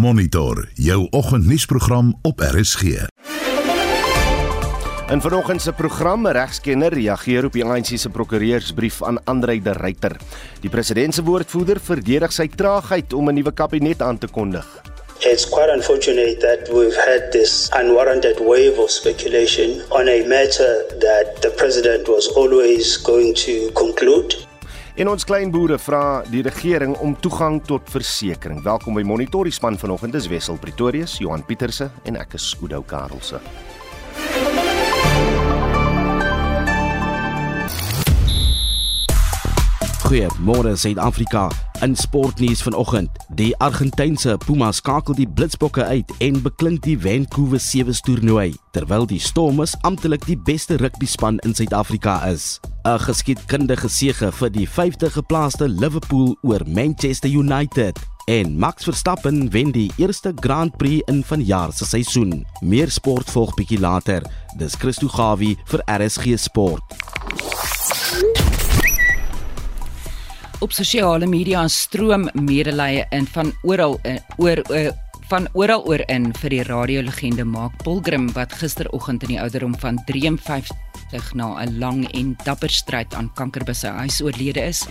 Monitor jou oggendnuusprogram op RSG. In vanoggend se program regskenner reageer op die ANC se prokureursbrief aan Andrei de Ruyter. Die president se woordvoerder verdedig sy traagheid om 'n nuwe kabinet aan te kondig. It's quite unfortunate that we've had this unwarranted wave of speculation on a matter that the president was always going to conclude. En ons klein boere vra die regering om toegang tot versekerings. Welkom by Monitor die span vanoggend is Wessel Pretorius, Johan Pieterse en ek is Oudou Karelse. Goeiemôre Suid-Afrika. In sportnuus vanoggend, die Argentynse Pumas skakel die Blitsbokke uit en beklink die Vancouver Sevens toernooi, terwyl die Stormers amptelik die beste rugbyspan in Suid-Afrika is. 'n Geskiedkundige sege vir die 5de geplaaste Liverpool oor Manchester United. En Max Verstappen wen die eerste Grand Prix in vanjaar se seisoen. Meer sport volg bietjie later. Dis Christo Gawie vir RSG Sport. Op sosiale media stroom medelee in van oral in, oor, oor van oral oor in vir die radiolegende Mark Polgrim wat gisteroggend in die ouderdom van 53 na 'n lang en dapper stryd aan kanker by sy huis oorlede is.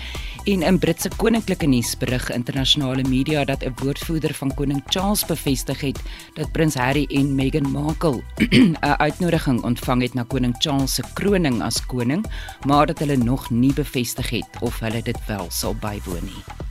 En in Britse koninklike nuus berig internasionale media dat 'n woordvoerder van koning Charles bevestig het dat prins Harry en Meghan Markle 'n uitnodiging ontvang het na koning Charles se kroning as koning, maar dat hulle nog nie bevestig het of hulle dit wel sal bywoon nie.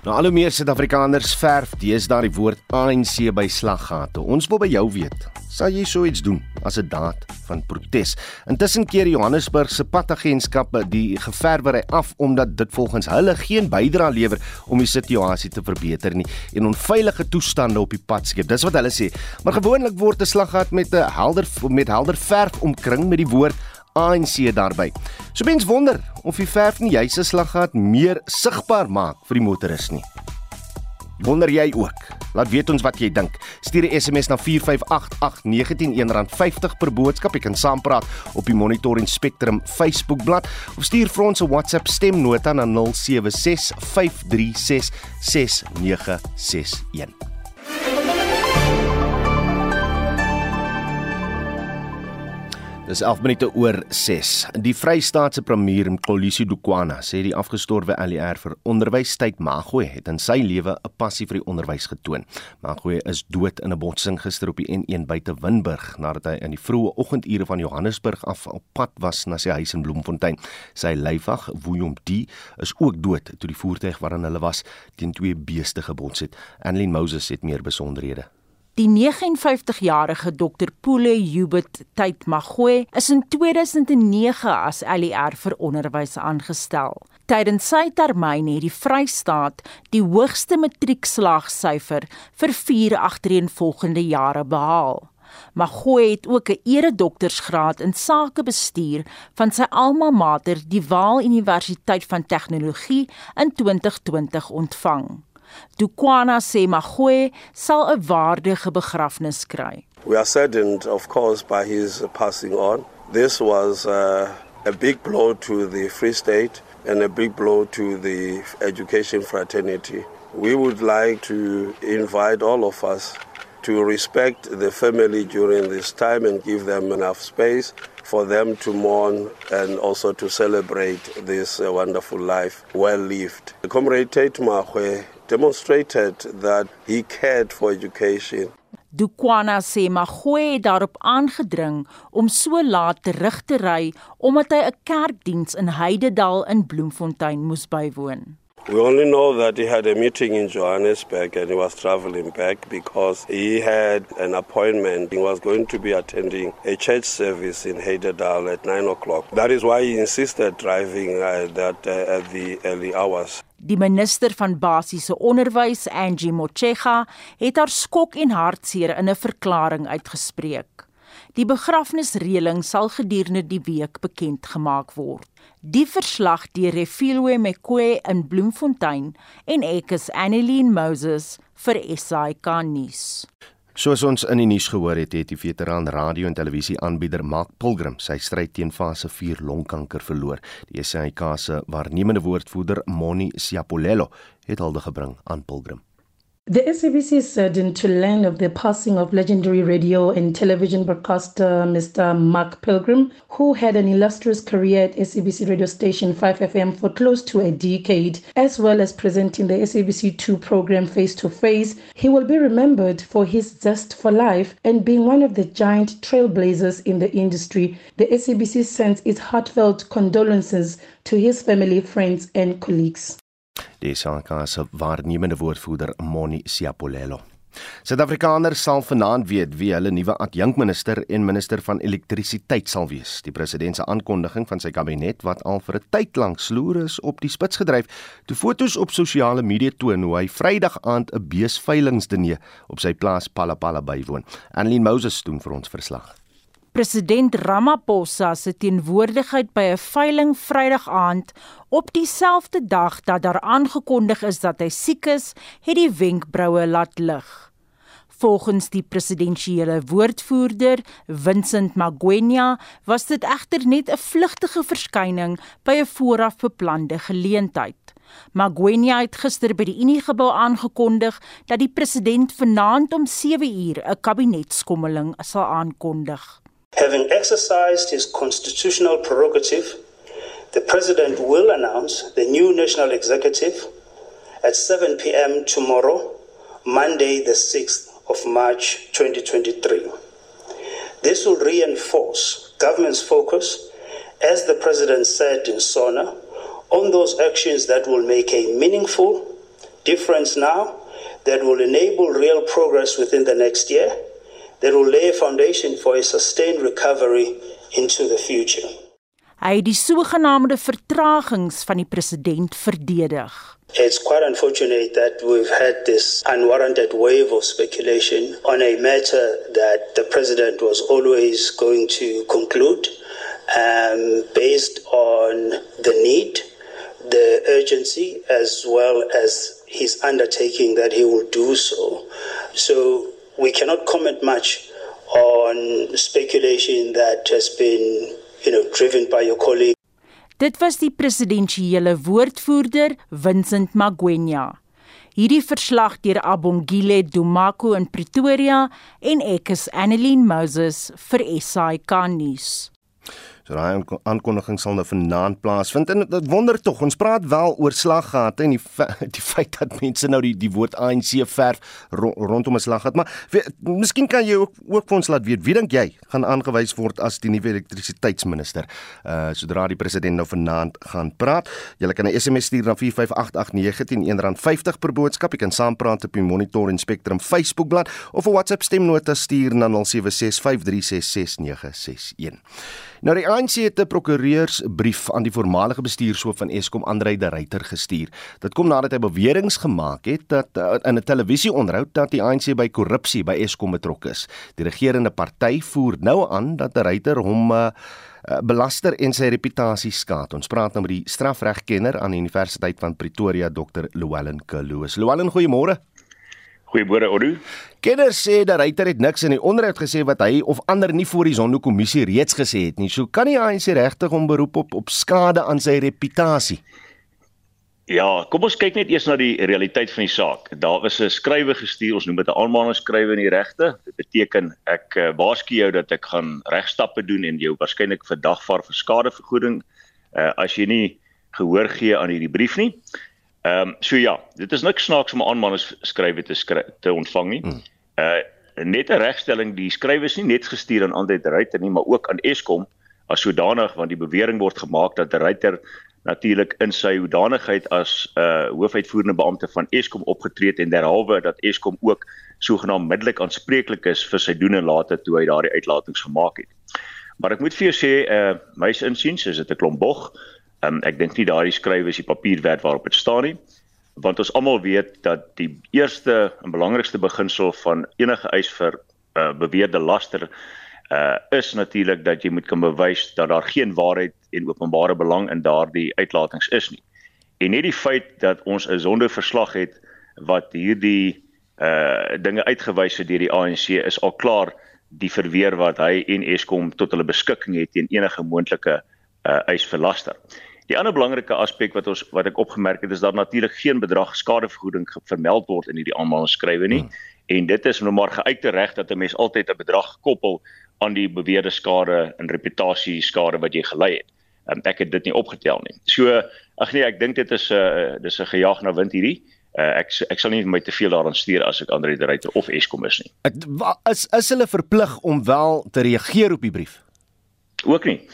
Nou al hoe meer Suid-Afrikaners verf deesdae die woord ANC by slaggate. Ons wil by jou weet, sal jy so iets doen as 'n daad van protes? Intussen keer Johannesburg se padagentskappe die geverwery af omdat dit volgens hulle geen bydrae lewer om die situasie te verbeter nie en onveilige toestande op die pad skep. Dis wat hulle sê. Maar gewoonlik word 'n slaggat met 'n helder met helder verf omkring met die woord ANC daarby. So mens wonder of die verf nie juis 'n slaggat meer sigbaar maak vir die motoris nie. Wonder jy ook? Laat weet ons wat jy dink. Stuur 'n SMS na 4588919 R50 per boodskap. Jy kan saampraat op die Monitor en Spectrum Facebookblad of stuur vir ons 'n WhatsApp stemnota na 0765366961. Dis 11 minute oor 6. Die Vrystaatse premier Mxolisi Dukwana sê die afgestorwe ALR vir onderwys tyd Magwe het in sy lewe 'n passie vir die onderwys getoon. Magwe is dood in 'n botsing gister op die N1 buite Winburg nadat hy in die vroeë oggendure van Johannesburg af op pad was na sy huis in Bloemfontein. Sy lyfwag, Woyom D, is ook dood toe die voertuig waarin hulle was teen twee beeste gebots het. Annelien Moses het meer besonderhede. Die 59-jarige Dr Pule Hubert Tyd Magwe is in 2009 as LER vir onderwys aangestel. Tydens sy termyn het die Vrystaat die hoogste matriekslagsyfer vir 4 agtereenvolgende jare behaal. Magwe het ook 'n eredoktorsgraad in sakebestuur van sy alma mater, die Waal Universiteit van Tegnologie, in 2020 ontvang. Dukwana sê Magwe sal 'n waardige begrafnis kry. We are saddened of course by his passing on. This was uh, a big blow to the Free State and a big blow to the education fraternity. We would like to invite all of us to respect the family during this time and give them enough space for them to mourn and also to celebrate this uh, wonderful life well lived. Comrade Tate Mahwe demonstrated that he cared for education. Dukwana sê Magwe het daarop aangedring om so laat terug te ry omdat hy 'n kerkdiens in Heidedal in Bloemfontein moes bywoon. We only know that he had a meeting in Johannesburg and he was traveling back because he had an appointment. He was going to be attending a church service in Heidedal at 9 o'clock. That is why he insisted driving uh, that uh, at the early hours. Die minister van basiese onderwys, Angie Motshega, het haar skok en hartseer in 'n verklaring uitgespreek. Die begrafnisreëling sal gedurende die week bekend gemaak word. Die verslag deur Refilwe Mekwe in Bloemfontein en ek is Annelien Moses vir SAK nuus. Soos ons in die nuus gehoor het, het die veteran radio en televisie aanbieder Mark Pilgrim sy stryd teen fase 4 longkanker verloor. Die SAK se waarnemende woordvoerder Moni Siapolelo het hulde gebring aan Pilgrim. The SABC is saddened to learn of the passing of legendary radio and television broadcaster Mr. Mark Pilgrim, who had an illustrious career at SABC radio station 5FM for close to a decade, as well as presenting the SABC2 program Face to Face. He will be remembered for his zest for life and being one of the giant trailblazers in the industry. The SABC sends its heartfelt condolences to his family, friends, and colleagues. Die SAK se waarnemende woordvoerder Moni Siapolelo. Suid-Afrikaners sal vanaand weet wie hulle nuwe adjunkminister en minister van elektrisiteit sal wees. Die president se aankondiging van sy kabinet wat al vir 'n tyd lank sloer is op die spits gedryf, toe fotos op sosiale media toon hoe hy Vrydag aand 'n beesveilingsdiner op sy plaas Palapala bywoon. Annelien Moses doen vir ons verslag. President Ramaphosa se teenwoordigheid by 'n veiling Vrydag aand op dieselfde dag dat daar aangekondig is dat hy siek is, het die wenkbroue laat lig. Volgens die presidensiële woordvoerder, Vincent Magwenya, was dit egter net 'n vlugtige verskyning by 'n vooraf beplande geleentheid. Magwenya het gister by die Uniegebou aangekondig dat die president vanaand om 7uur 'n kabinetskommeling sal aankondig. Having exercised his constitutional prerogative, the president will announce the new national executive at 7 p.m. tomorrow, Monday the 6th of March 2023. This will reinforce government's focus, as the President said in SONA, on those actions that will make a meaningful difference now, that will enable real progress within the next year, that will lay a foundation for a sustained recovery into the future. Hy het die sogenaamde vertragings van die president verdedig. It's quite unfortunate that we've had this unwarranted wave of speculation on a matter that the president was always going to conclude um, based on the need, the urgency, as well as his undertaking that he will do so. So we cannot comment much on speculation that has been you know, driven by your colleague. Dit was die presidensiële woordvoerder Vincent Magwenya. Hierdie verslag deur Abongile Dumako in Pretoria en ek is Annelien Moses vir SAK nuus. So daai aankondiging sal nou vanaand plaasvind en dit wonder tog ons praat wel oor slaggate en die die feit dat mense nou die die woord ANC verf ro, rondom 'n slaggat maar we, miskien kan jy ook ook vir ons laat weet wie dink jy gaan aangewys word as die nuwe elektrisiteitsminister? Uh sodra die president nou vanaand gaan praat. Jy kan 'n SMS stuur na 45889 R1.50 per boodskap. Jy kan saampraat op die Monitor en Spectrum Facebookblad of 'n WhatsApp stemnota stuur na 0765366961 Nou die ANC het 'n prokureursbrief aan die voormalige bestuurshoof van Eskom, Andrei de Ruyter gestuur. Dit kom nadat hy beweringe gemaak het dat uh, in 'n televisieonderhoud dat die ANC by korrupsie by Eskom betrokke is. Die regerende party voer nou aan dat de Ruyter hom uh, belaster en sy reputasie skaad. Ons praat nou met die strafregkenner aan die Universiteit van Pretoria, Dr. Llewellyn Kaloos. Llewellyn, goeiemôre. Goeiemôre Odu. Kenners sê dat Ryter het niks in die onderhoud gesê wat hy of ander nie voor die Zondo-kommissie reeds gesê het nie. So kan hy sy regtig om beroep op op skade aan sy reputasie. Ja, kom ons kyk net eers na die realiteit van die saak. Daar was 'n skrywe gestuur, ons noem dit 'n aanmaningsskrywe in die regte. Dit beteken ek uh, waarsku jou dat ek gaan regstappe doen en jou waarskynlik verdagvaar vir skadevergoeding uh, as jy nie gehoor gee aan hierdie brief nie. Ehm um, so ja, dit is niks snaaks om 'n aanmanings skrywe te skry te ontvang nie. Hmm. Uh net 'n regstelling, die skrywe is nie net gestuur aan Andre de Ruyter nie, maar ook aan Eskom as sodanig want die bewering word gemaak dat de Ruyter natuurlik in sy hoedanigheid as 'n uh, hoofuitvoerende beampte van Eskom opgetree het en derhalwe dat Eskom ook sogenaamd middelik aanspreeklik is vir sy doen en late toe hy daardie uitlatings gemaak het. Maar ek moet vir jou sê, uh my insiens is dit 'n klomp bog. Um, ek dink nie daardie skrywe is die papier werd waarop dit staan nie want ons almal weet dat die eerste en belangrikste beginsel van enige eis vir uh, beweerde laster uh, is natuurlik dat jy moet kan bewys dat daar geen waarheid en openbare belang in daardie uitlatings is nie. En net die feit dat ons 'n sondeverslag het wat hierdie uh dinge uitgewys het deur die ANC is al klaar die verweer wat hy en Eskom tot hulle beskikking het teen enige moontlike uh eis vir laster. Die ander belangrike aspek wat ons wat ek opgemerk het is dat natuurlik geen bedrag skadevergoeding vermeld word in hierdie aanmaningsskrywe nie. Hmm. En dit is nou maar geuite reg dat 'n mens altyd 'n bedrag koppel aan die beweerde skade en reputasie skade wat jy gelei het. Um, ek het dit nie opgetel nie. So ag nee, ek dink dit is 'n uh, dis 'n gejaag na wind hierdie. Uh, ek ek sal nie my te veel daaraan stuur as ek Andre de Ruyter of Eskom is nie. Ek, is is hulle verplig om wel te reageer op die brief? Ook nie.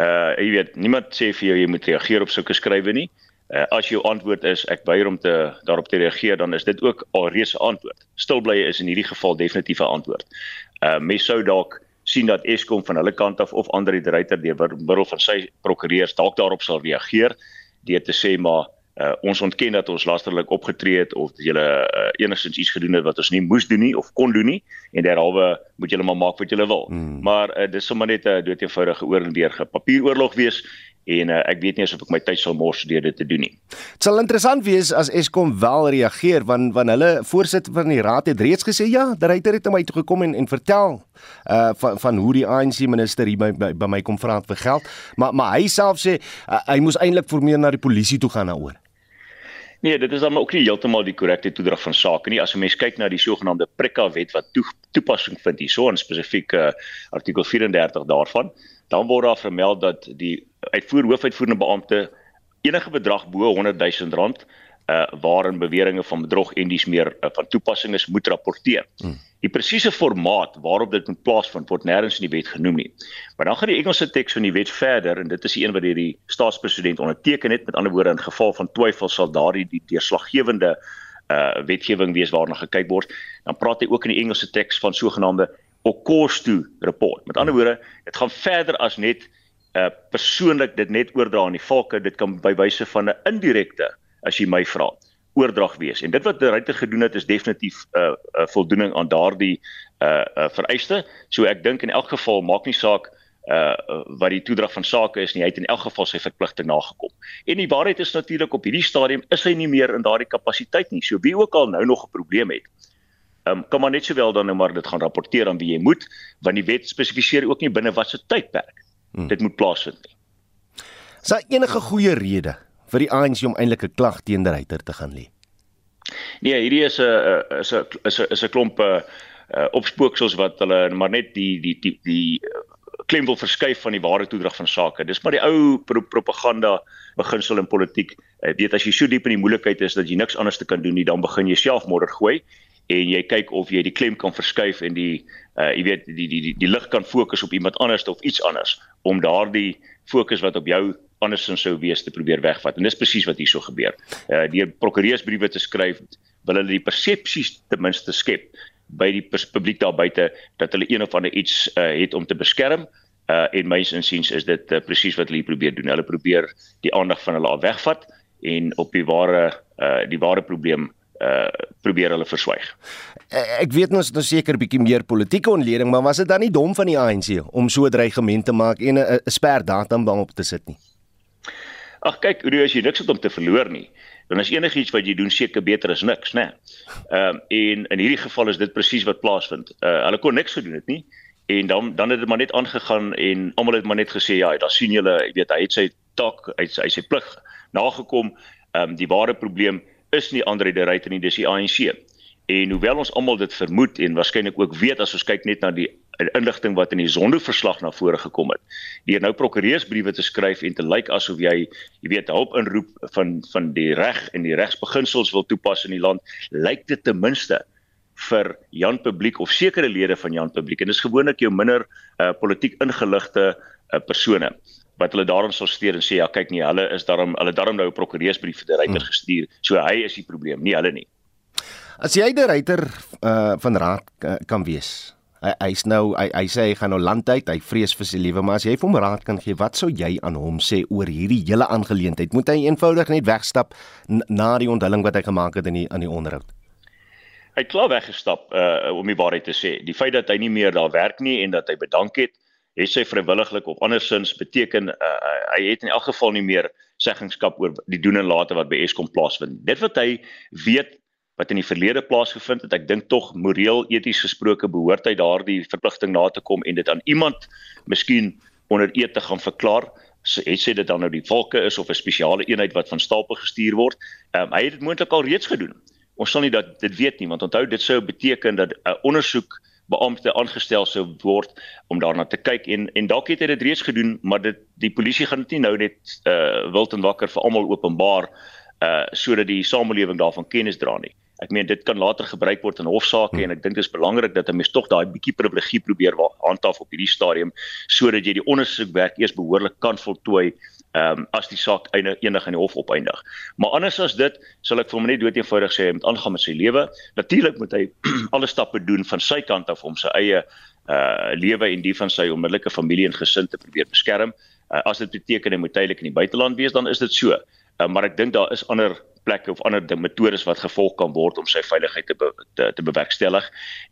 Uh jy weet, niemand sê vir jou jy moet reageer op sulke skrywe nie. Uh, as jou antwoord is ek weier om te daarop te reageer, dan is dit ook al reeds 'n antwoord. Stilblye is in hierdie geval definitief 'n antwoord. Uh mens sou dalk sien dat Eskom van hulle kant af of Andre de Ruyter deur middel van sy prokureurs dalk daarop sal reageer deur te sê maar uh, ons ontken dat ons lasterlik opgetree het of dat julle uh, enigstens iets gedoen het wat ons nie moes doen nie of kon doen nie en derhalwe moet julle maar maak wat julle wil. Hmm. Maar uh, dis sommer net 'n uh, doeteenvoudige oor en weer gepapieroorlog wees en uh, ek weet nie of ek my tyd sal mors deur dit te doen nie. Dit sal interessant wees as Eskom wel reageer want van hulle voorsitter van die raad het reeds gesê ja, die ryter het na my toe gekom en en vertel uh van van hoe die ANC minister hier by, by by my kom vra vir geld, maar maar hy self sê uh, hy moes eintlik formeel na die polisie toe gaan daaroor. Nee, dit is dan ook nie heeltemal die korrekte toedrag van sake nie. As 'n mens kyk na die sogenaamde Prikka wet wat toe, toepassing vind hierso in spesifiek uh, artikel 34 daarvan, dan word daar vermeld dat die uitvoer hoofuitvoerende beampte enige bedrag bo 100 000 rand uh waarin beweringe van bedrog en dies meer uh, van toepassing is moet rapporteer. Hmm. Die presiese formaat waarop dit moet plaasvind word nêrens in die wet genoem nie. Maar dan gaan die Engelse teks van die wet verder en dit is die een wat deur die staatspresident onderteken het. Met ander woorde in geval van twyfel sal daardie die deurslaggewende uh wetgewing wees waarna gekyk word. Dan praat hy ook in die Engelse teks van sogenaamde Okostu report. Met ander woorde, dit gaan verder as net uh persoonlik dit net oordra aan die volke. Dit kan by wyse van 'n indirekte as jy my vra oordrag wees. En dit wat die ryter gedoen het is definitief 'n uh, uh, voldoening aan daardie uh, uh vereiste. So ek dink in elk geval maak nie saak uh wat die toedrag van sake is nie. Hy het in elk geval sy verpligting nagekom. En die waarheid is natuurlik op hierdie stadium is hy nie meer in daardie kapasiteit nie. So wie ook al nou nog 'n probleem het, um, kan maar net sowel dan nou maar dit gaan rapporteer aan wie jy moet, want die wet spesifiseer ook nie binne watter tydperk hmm. dit moet plaasvind nie. Is daar enige goeie rede vir die ANC om eintlik 'n klag teen die ryter te gaan lê? Nee, hierdie is 'n is 'n is 'n is 'n klomp uh opspooksels wat hulle maar net die die die die klem wil verskuif van die ware toedrag van sake. Dis maar die ou pro propaganda beginsel in politiek. Jy weet as jy so diep in die moeilikheid is dat jy niks anders te kan doen nie, dan begin jy self modder gooi en jy kyk of jy die klem kan verskuif en die uh jy weet die die die, die lig kan fokus op iemand anders of iets anders om daardie fokus wat op jou andersins sou wees te probeer wegvat. En dis presies wat hierso gebeur. Uh deur prokureursbriewe te skryf, wil hulle die persepsies ten minste skep by die publiek daar buite dat hulle een of ander iets uh het om te beskerm. Uh en myns insiens is dit uh, presies wat hulle probeer doen. Hulle probeer die aandag van hulle af wegvat en op die ware uh die ware probleem uh probeer hulle verswyg. Ek weet ons nou seker bietjie meer politieke ontleding, maar was dit dan nie dom van die ANC om so 'n dreigement te maak en 'n sper datum daarop te sit nie? Ag kyk, hoe as jy niks het om te verloor nie, dan is enigiets wat jy doen seker beter as niks, né? Ehm um, en in hierdie geval is dit presies wat plaasvind. Uh hulle kon niks gedoen het nie en dan dan het dit maar net aangegaan en almal het maar net gesê ja, daar sien julle, jy weet, hy het sy taak, hy het sy, sy plig nagekom. Ehm um, die ware probleem is nie Andre de Ruyter nie, dis die ANC. En hoewel ons almal dit vermoed en waarskynlik ook weet as ons kyk net na die inligting wat in die sondeverslag na vore gekom het. Deur nou prokureursbriewe te skryf en te lyk asof jy, jy weet, hulp inroep van van die reg en die regsbeginsels wil toepas in die land, lyk dit ten minste vir Jan Publiek of sekere lede van Jan Publiek en dis gewoonlik jou minder uh, politiek ingeligte uh, persone wat hulle daarom sal steur en sê ja kyk nie hulle is daarom hulle daarom nou 'n prokureursbrief vir die ryter hmm. gestuur so hy is die probleem nie hulle nie As jy die ryter uh, van raad uh, kan wees. Hy hy's nou hy, hy sê hy gaan nou land uit, hy vrees vir sy lewe, maar as jy vir hom raad kan gee, wat sou jy aan hom sê oor hierdie hele aangeleentheid? Moet hy eenvoudig net wegstap na die onthulling wat hy gemaak het in die aan die onderhoud? Hy het klaar weggestap uh om die waarheid te sê. Die feit dat hy nie meer daar werk nie en dat hy bedank het, het sy vrywilliglik of andersins beteken uh, hy het in elk geval nie meer seggenskap oor die doen en late wat by Eskom plaasvind. Dit wat hy weet wat in die verlede plaasgevind het. Ek dink tog moreel eties gesproke behoort hy daardie verpligting na te kom en dit aan iemand miskien onder eed te gaan verklaar So het sê dit dan nou die volke is of 'n spesiale eenheid wat van stapel gestuur word. Ehm um, hy het dit moontlik al reeds gedoen. Ons sal nie dat dit weet nie want onthou dit sou beteken dat 'n uh, ondersoek beampte aangestel sou word om daarna te kyk en en dalk het hy dit reeds gedoen maar dit die polisie gaan dit nie nou net uh wild en wakker vir almal openbaar uh sodat die samelewing daarvan kennis dra nie. Ek meen dit kan later gebruik word in hofsaake hmm. en ek dink dit is belangrik dat 'n mens tog daai bietjie privilegie probeer handhaaf op hierdie stadium sodat jy die ondersoekwerk eers behoorlik kan voltooi ehm um, as die saak einde enig in die hof opeindig. Maar anders as dit sal ek vir hom net dood eenvoudig sê hy moet aangaan met sy lewe. Natuurlik moet hy alle stappe doen van sy kant af om sy eie uh lewe en die van sy onmiddellike familie en gesin te probeer beskerm. Uh, as dit beteken hy moet tydelik in die buiteland wees, dan is dit so. Uh, maar ek dink daar is ander plekke of ander metodes wat gevolg kan word om sy veiligheid te be, te, te bewerkstellig.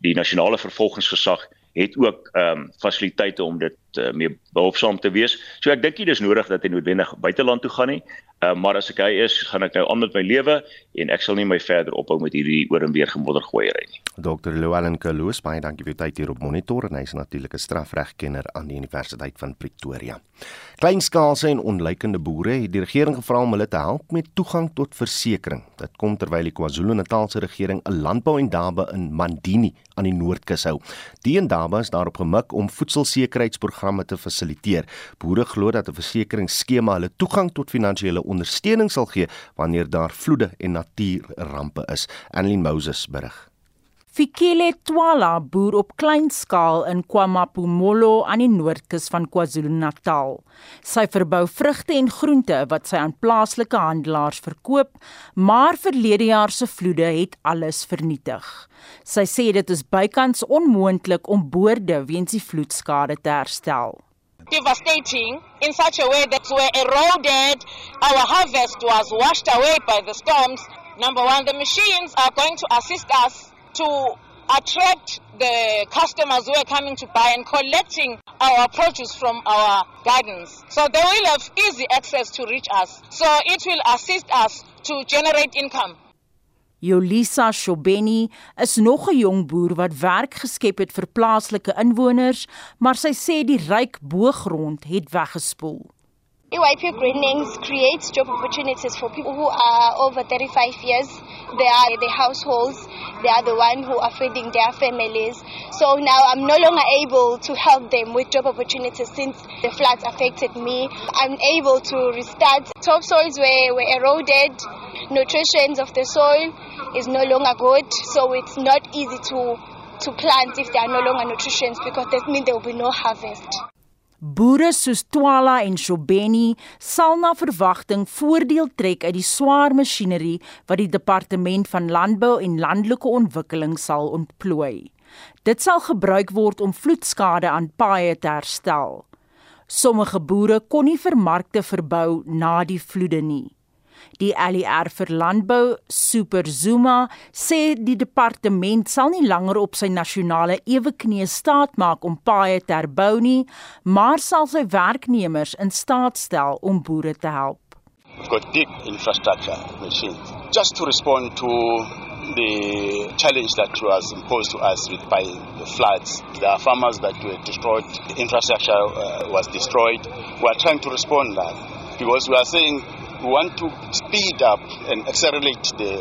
Die nasionale vervolgingsgesag het ook ehm um, fasiliteite om dit uh, mee behulpsaam te wees. So ek dink nie dis nodig dat hy noodwendig buiteland toe gaan nie. Uh, maar as ek hy is, gaan ek nou aan met my lewe en ek sal nie my verder ophou met hierdie oor en weer gemodder gooiery nie. Dr. Llewellyn Kaluus, baie dankie vir u tyd hier op Monitor en hy is natuurlik 'n strafregkenner aan die Universiteit van Pretoria. Kleinskaalse en onlykende boere het die regering gevra om hulle te help met toegang tot versekerings. Dit kom terwyl die KwaZulu-Natalse regering 'n landbou en dabe in Mandini aan die Noordkus hou. Die en dabe is daarop gemik om voedselsekerheidsprogramme te fasiliteer. Boere glo dat 'n versekeringsskema hulle toegang tot finansiële ondersteuning sal gee wanneer daar vloede en natuurrampe is. Annelien Moses berig. Fikile Twala boer op klein skaal in KwaMapumolo aan die noordkus van KwaZulu-Natal. Sy verbou vrugte en groente wat sy aan plaaslike handelaars verkoop, maar verlede jaar se vloede het alles vernietig. Sy sê dit is bykans onmoontlik om boorde weens die vloedskade te herstel devastating in such a way that were eroded. Our harvest was washed away by the storms. Number one, the machines are going to assist us to attract the customers who are coming to buy and collecting our produce from our gardens. So they will have easy access to reach us. So it will assist us to generate income. Yolisa Shobeni is nog 'n jong boer wat werk geskep het vir plaaslike inwoners, maar sy sê die ryk boogrond het weggespoel. EYP Greenings creates job opportunities for people who are over 35 years. They are the households, they are the one who are feeding their families. So now I'm no longer able to help them with job opportunities since the floods affected me. I'm able to restart. Topsoils were, were eroded, nutrition of the soil is no longer good, so it's not easy to to plant if there are no longer nutrients because that means there will be no harvest. Boere soos Twala en Shobeni sal na verwagting voordeel trek uit die swaar masjinerie wat die departement van landbou en landelike ontwikkeling sal ontplooi. Dit sal gebruik word om vloedskade aan paaie te herstel. Sommige boere kon nie vir markte verbou na die vloede nie. Die ALR vir landbou, Super Zuma, sê die departement sal nie langer op sy nasionale eweknie staat maak om paaie te herbou nie, maar sal sy werknemers in staat stel om boere te help. We've got big infrastructure machines just to respond to the challenge that was imposed to us with, by the floods. Are farmers that were destroyed, the infrastructure uh, was destroyed. We are trying to respond that because we are saying we want to speed up and accelerate the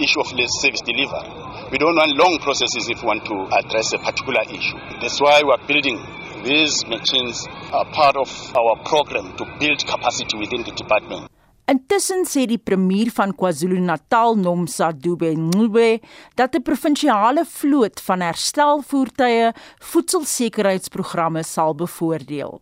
issue of less service delivery. We don't want long processes if we want to address a particular issue. That's why we are building these machines are part of our program to build capacity within the department. Intussen sê die premier van KwaZulu-Natal, Nomsa Dube Ngube, dat 'n provinsiale vloot van herstelvoertuie voedselsekerheidsprogramme sal bevoordeel.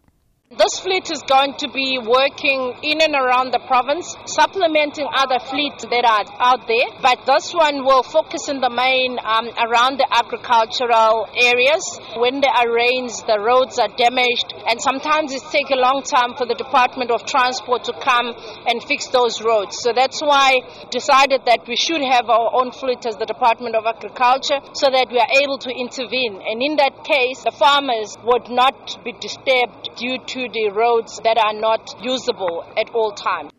This fleet is going to be working in and around the province, supplementing other fleets that are out there. But this one will focus in the main um, around the agricultural areas. When there are rains, the roads are damaged, and sometimes it takes a long time for the Department of Transport to come and fix those roads. So that's why decided that we should have our own fleet as the Department of Agriculture so that we are able to intervene. And in that case, the farmers would not be disturbed due to to the roads that are not usable at all times.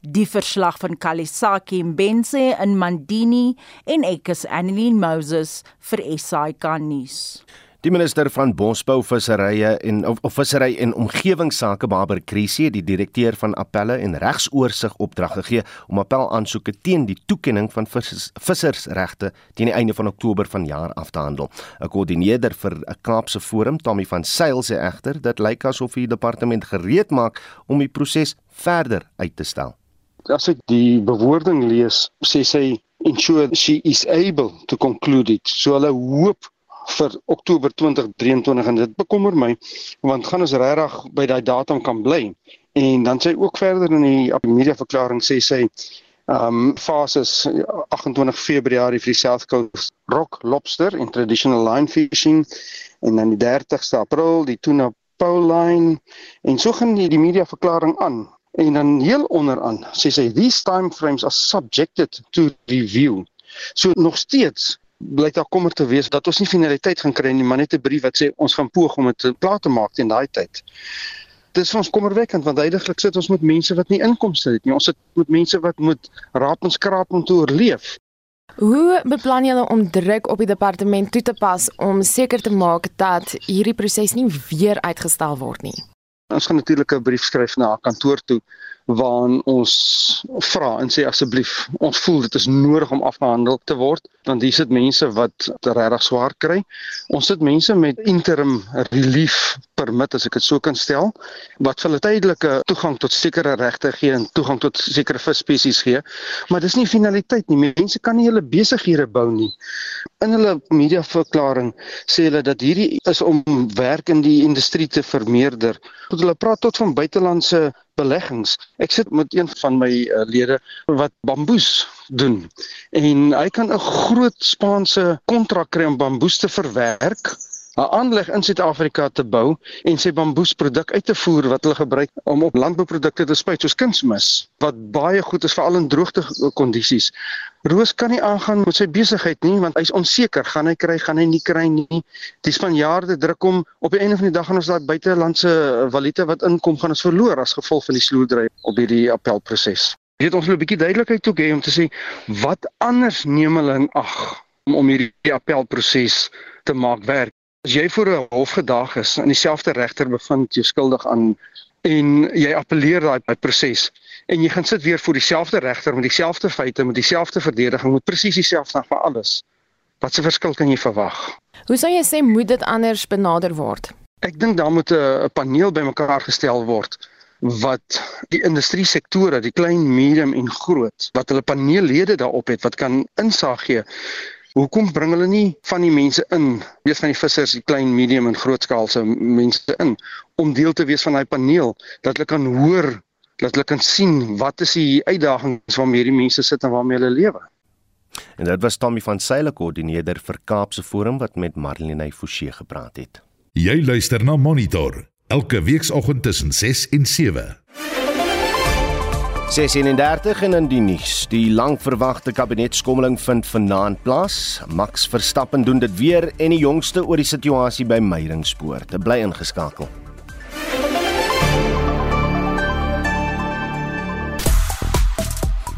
Die verslag van Kalisaki Mbenze in Mandini en ek is Annelien Moses vir SAK nuus. Die minister van Bosbou, Visserye en of, of Vissery en Omgewingsake, Baber Krisi, het die direkteur van appelle en regsoorsig opdrag gegee om appelaansoeke teen die toekenning van vissers, vissersregte teen die einde van Oktober vanjaar af te handel. 'n Koördineerder vir 'n Kaapse Forum, Tommy van Sail sê egter dit lyk asof die departement gereed maak om die proses verder uit te stel. As ek die bewoording lees, sê sy ensure she is able to conclude it. So hulle hoop vir Oktober 2023 en dit bekommer my want gaan ons regtig by daai datum kan bly. En dan sê ook verder in die media verklaring sê sy ehm um, fases 28 Februarie vir die South Coast Rock Lobster in traditional line fishing en dan die 30ste April die tuna pole line en so gaan die, die media verklaring aan en dan heel onderaan sê sy these time frames are subjected to review. So nog steeds blyk daar kommer te wees dat ons nie finaliteit gaan kry nie, maar net 'n brief wat sê ons gaan poog om dit plaas te maak teen daai tyd. Dit is ons kommerwekkend want heidaglik sit ons met mense wat nie inkomste het nie. Ons sit met mense wat moet raap en skraap om te oorleef. Hoe beplan julle om druk op die departement toe te pas om seker te maak dat hierdie proses nie weer uitgestel word nie? Ons gaan natuurlik 'n brief skryf na haar kantoor toe waarin ons vra en sê asseblief ons voel dit is nodig om afgehandel te word want hier sit mense wat regtig swaar kry. Ons sit mense met interim relief permit as ek dit so kan stel wat vir hulle tydelike toegang tot sekere regte gee en toegang tot sekere visspesies gee. Maar dis nie finaliteit nie. Mense kan nie hulle besighede bou nie. In hulle mediaverklaring sê hulle dat hierdie is om werk in die industrie te vermeerder. Hulle praat tot van buitelandse beleggings. Ek sit met een van my uh, lede wat bamboes doen en hy kan 'n groot Spaanse kontrak kry om bamboes te verwerk 'n aanleg in Suid-Afrika te bou en sy bamboesproduk uit te voer wat hulle gebruik om op landbouprodukte te spuit soos kunsmis wat baie goed is veral in droogte kondisies. Roos kan nie aangaan met sy besigheid nie want hy's onseker, gaan hy kry, gaan hy nie kry nie. Die Spanjaarde druk hom op die einde van die dag gaan ons daai buitelandse valuta wat inkom gaan ons verloor as gevolg van die sloerdry op hierdie appelproses. Jy het ons 'n bietjie duidelikheid toe gee om te sê wat anders neem hulle in ag om hierdie appelproses te maak werk. As jy voor 'n hof gedag is en dieselfde regter bevind jou skuldig aan en jy appeleer daai proses en jy gaan sit weer voor dieselfde regter met dieselfde feite met dieselfde verdediging met presies dieselfde vir alles. Wat se verskil kan jy verwag? Hoe sou jy sê moet dit anders benader word? Ek dink daar moet 'n paneel bymekaar gestel word wat die industrie sektore, die klein, medium en groot, wat hulle paneellede daarop het wat kan insaag gee Hoekom bring hulle nie van die mense in, weet van die vissers, die klein, medium en grootskaalse mense in om deel te wees van daai paneel dat hulle kan hoor, dat hulle kan sien wat is die uitdagings waarmee hierdie mense sit en waarmee hulle lewe. En dit was Tommy van Saile koördineerder vir Kaapse Forum wat met Marlene Forsie gepraat het. Jy luister na Monitor elke weekoggend tussen 6 en 7. 36 en in die nuus. Die lankverwagte kabinetskommeling vind vanaand plaas. Max Verstappen doen dit weer en die jongste oor die situasie by Meiringspoort. Bly ingeskakel.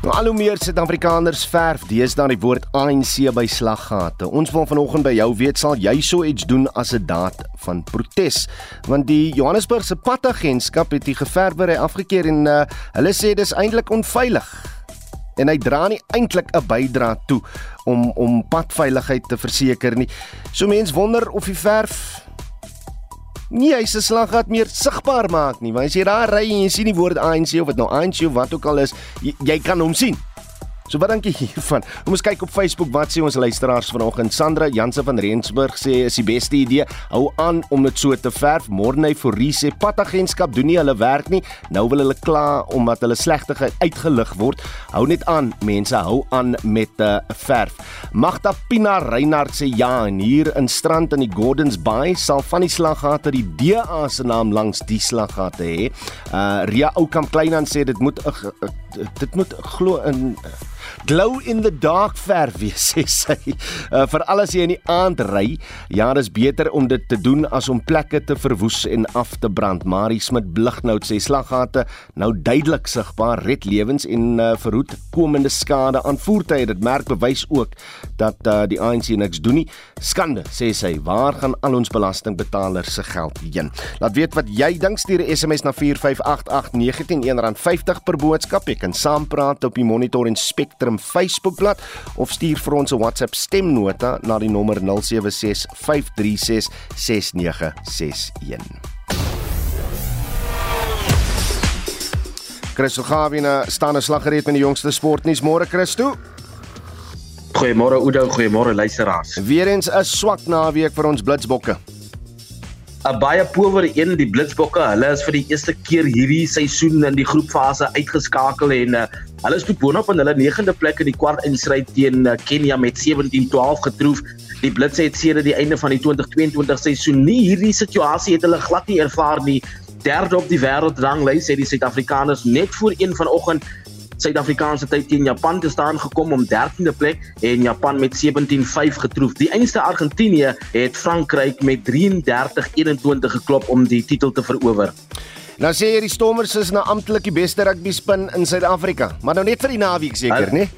Nou al hoe meer Suid-Afrikaners verf deesdae die woord ANC by slaggate. Ons wil vanoggend by jou weet sal jy so iets doen as 'n daad van protes? Want die Johannesburgse padagentskap het die geverwery afgekeur en uh, hulle sê dis eintlik onveilig. En hy dra nie eintlik 'n bydra toe om om padveiligheid te verseker nie. So mense wonder of die verf nie hy se slaggat meer sigbaar maak nie. Want as jy daar ry en jy sien die woord ANC of dit nou ANC of wat ook al is, jy, jy kan hom sien. So wat dink jy hiervan? Kom ons kyk op Facebook wat sê ons luisteraars vanoggend. Sandra Jansen van Rensburg sê is die beste idee. Hou aan om dit so te verf. Morney Forrie sê padagentskap doen nie hulle werk nie. Nou wil hulle kla omdat hulle slegtigheid uitgelig word. Hou net aan, mense, hou aan met 'n uh, verf. Magda Pina Reinhardt sê ja, en hier in strand in die Gordons Bay sal van die slaggate die DA se naam langs die slaggate hê. Uh Ria Oukamp Kleinan sê dit moet uh, dit moet glo in uh, glow in the dark verf wees sê sy. Uh, vir alles jy in die aand ry, ja, dis beter om dit te doen as om plekke te verwoes en af te brand. Marie Smit Blignout sê slaggate nou duidelik sigbaar red lewens en uh, verhoed komende skade aan voertuie. Dit merk bewys ook dat uh, die ANC niks doen nie. Skande sê sy, waar gaan al ons belastingbetalers se geld heen? Laat weet wat jy dink stuur 'n SMS na 4588919 R50 per boodskap. Jy kan saampraat op die Monitor en Spectrum Facebookblad of stuur vir ons 'n WhatsApp stemnota na die nommer 0765366961. Christo Gavina staan 'n slaggereed met die jongste sportnuus. Môre Christo. Goeiemôre Oudo, goeiemôre luisteraars. Weerens 'n swak naweek vir ons Blitsbokke. 'n baie power een die Blitsbokke. Hulle is vir die eerste keer hierdie seisoen in die groepfase uitgeskakel en uh, hulle is boonop in hulle 9de plek in die kwart instryd teen uh, Kenia met 17-12 getroof. Die Blitse het sedert die einde van die 2022 seisoen nie hierdie situasie het hulle glad nie ervaar nie. Derde op die wêreldranglys het die Suid-Afrikaners net voor 1 vanoggend Suid-Afrikaanse tyd teen Japan te staan gekom om 13de plek en Japan met 17-5 getroof. Die einste Argentinië het Frankryk met 33-21 geklop om die titel te verower. Nou sê jy die Stormers is nou amptelik die beste rugby span in Suid-Afrika, maar nou net vir die naweek seker, né?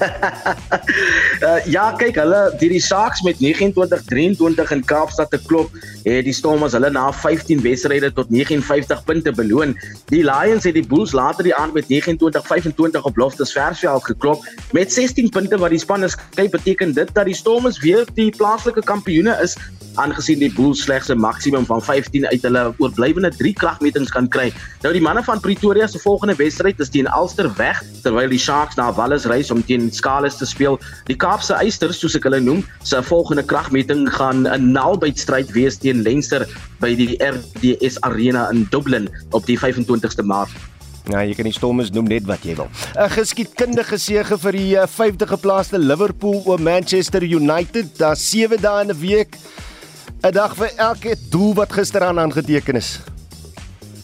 uh, ja, kyk, hulle die die Sharks met 29-23 in Kaapstad te klop, het die Stormers hulle na 15 wedstryde tot 59 punte beloon. Die Lions het die Bulls later die aand met 29-25 op Loftus Versveld geklop met 16 punte wat die span is. Kyk, beteken dit dat die Stormers weer die plaaslike kampioene is aangesien die Bulls slegs 'n maksimum van 15 uit hulle oorblywende 3 kragmetings kan kry. Nou die manne van Pretoria se volgende wedstryd is teen Ulster weg terwyl die Sharks na Wallis reis om teen Scarlets te speel. Die Kaapse Eisters, soos ek hulle noem, se volgende kragmeting gaan 'n naalbytstryd wees teen Leinster by die RDS Arena in Dublin op die 25ste Maart. Ja, jy kan die Stormers noem net wat jy wil. 'n Geskiedkundige sege vir die 5de geplaaste Liverpool oor Manchester United. Daar 7 dae in 'n week 'n dag vir elke doel wat gisteraan aangeteken is.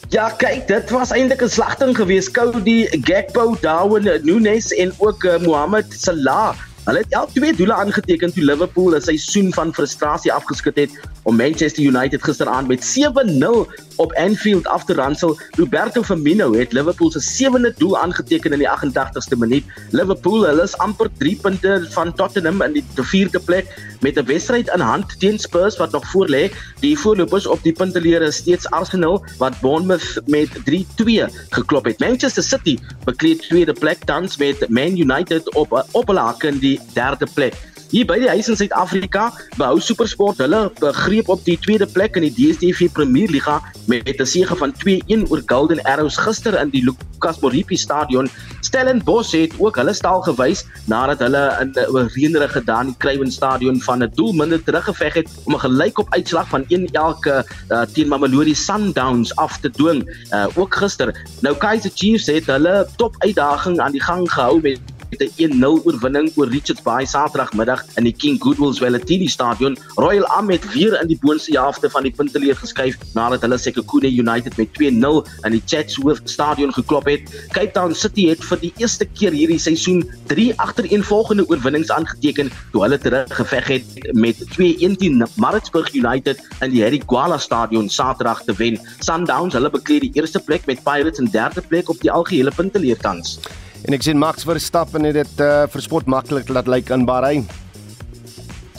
Ja, kyk, dit was eintlik 'n slagting geweest. Cody Gakpo, Darwin Nunes en ook uh, Mohamed Salah. Hulle het al twee doele aangeteken toe Liverpool 'n seisoen van frustrasie afgeskit het om Manchester United gisteraand met 7-0 op Anfield af te ransel. Roberto Firmino het Liverpool se sewende doel aangeteken in die 88ste minuut. Liverpool, hulle is amper 3 punte van Tottenham in die vierde plek met 'n wedstryd in hand teen Spurs wat nog voor lê. Die voorlopers op die punteleer is steeds Arsenal wat Bournemouth met 3-2 geklop het. Manchester City bekleed tweede plek tans met Man United op op hulle hak in die derde plek. Hier by die huis in Suid-Afrika behou SuperSport hulle begreep op die tweede plek in die DStv Premier Liga met 'n sege van 2-1 oor Golden Arrows gister in die Lucas Moripi Stadion. Stellenbosch het ook hulle staal gewys nadat hulle in 'n reënerige gedaan die Craven Stadion van 'n doel minder teruggeveg het om 'n gelykop uitslag van 1 elke uh, teen Mamelodi Sundowns af te dwing. Uh, ook gister. Nou Kaizer Chiefs het hulle top uitdaging aan die gang gehou met met 'n 1-0 oorwinning oor Richards Bay Saterdagmiddag in die King Goodwills Wellatini Stadion. Royal het weer in die boonste helfte van die punteleer geskuif nadat hulle Sekhukhune United met 2-0 in die Chatsworth Stadion geklop het. Cape Town City het vir die eerste keer hierdie seisoen 3 agtereenvolgende oorwinnings aangeteken toe hulle teruggeveg het met 2-1 teen Maritzburg United in die Harry Gwala Stadion Saterdag te wen. Sundowns hulle bekleed die eerste plek met Pirates in derde plek op die algehele punteleer tans. En ek sien Max Verstappen het dit uh, vir sport maklik laat lyk in Bahrein.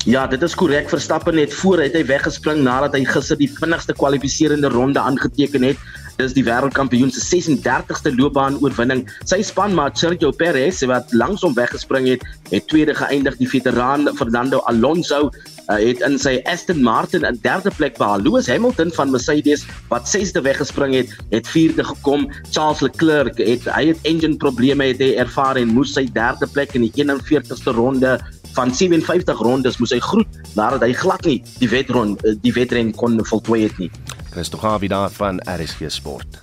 Ja, dit is korrek. Verstappen het voor hy weggespring nadat hy gister die vinnigste kwalifiserende ronde aangeteken het. Dis die wêreldkampioen se 36ste loopbaan oorwinning. Sy spanmaat Sergio Perez wat langsom weggespring het, het tweede geëindig. Die veteraan Fernando Alonso uh, het in sy Aston Martin in derde plek behaal. Lewis Hamilton van Mercedes wat sesde weggespring het, het vierde gekom. Charles Leclerc het hy het engine probleme het hy ervaar en moes sy derde plek in die 41ste ronde van 57 rondes moes hy groet nadat hy glad nie die wedren eh, die wedren kon voltooi het nie. Christo Gawie daar van RSG Sport.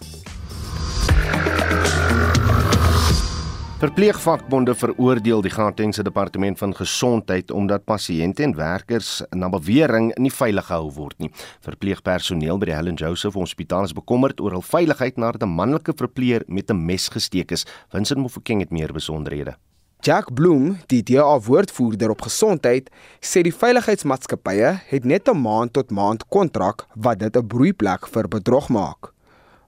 Verpleegvakbonde veroordeel die Gautengse Departement van Gesondheid omdat pasiënte en werkers na bewering nie veilig gehou word nie. Verpleegpersoneel by die Helen Joseph Hospitaal is bekommerd oor hul veiligheid nadat 'n manlike verpleeër met 'n mes gesteek is. Vincent Mofokeng het meer besonderhede. Jack Bloom, die DA woordvoerder op gesondheid, sê die veiligheidsmaatskappye het net 'n maand tot maand kontrak wat dit 'n broeiplek vir bedrog maak.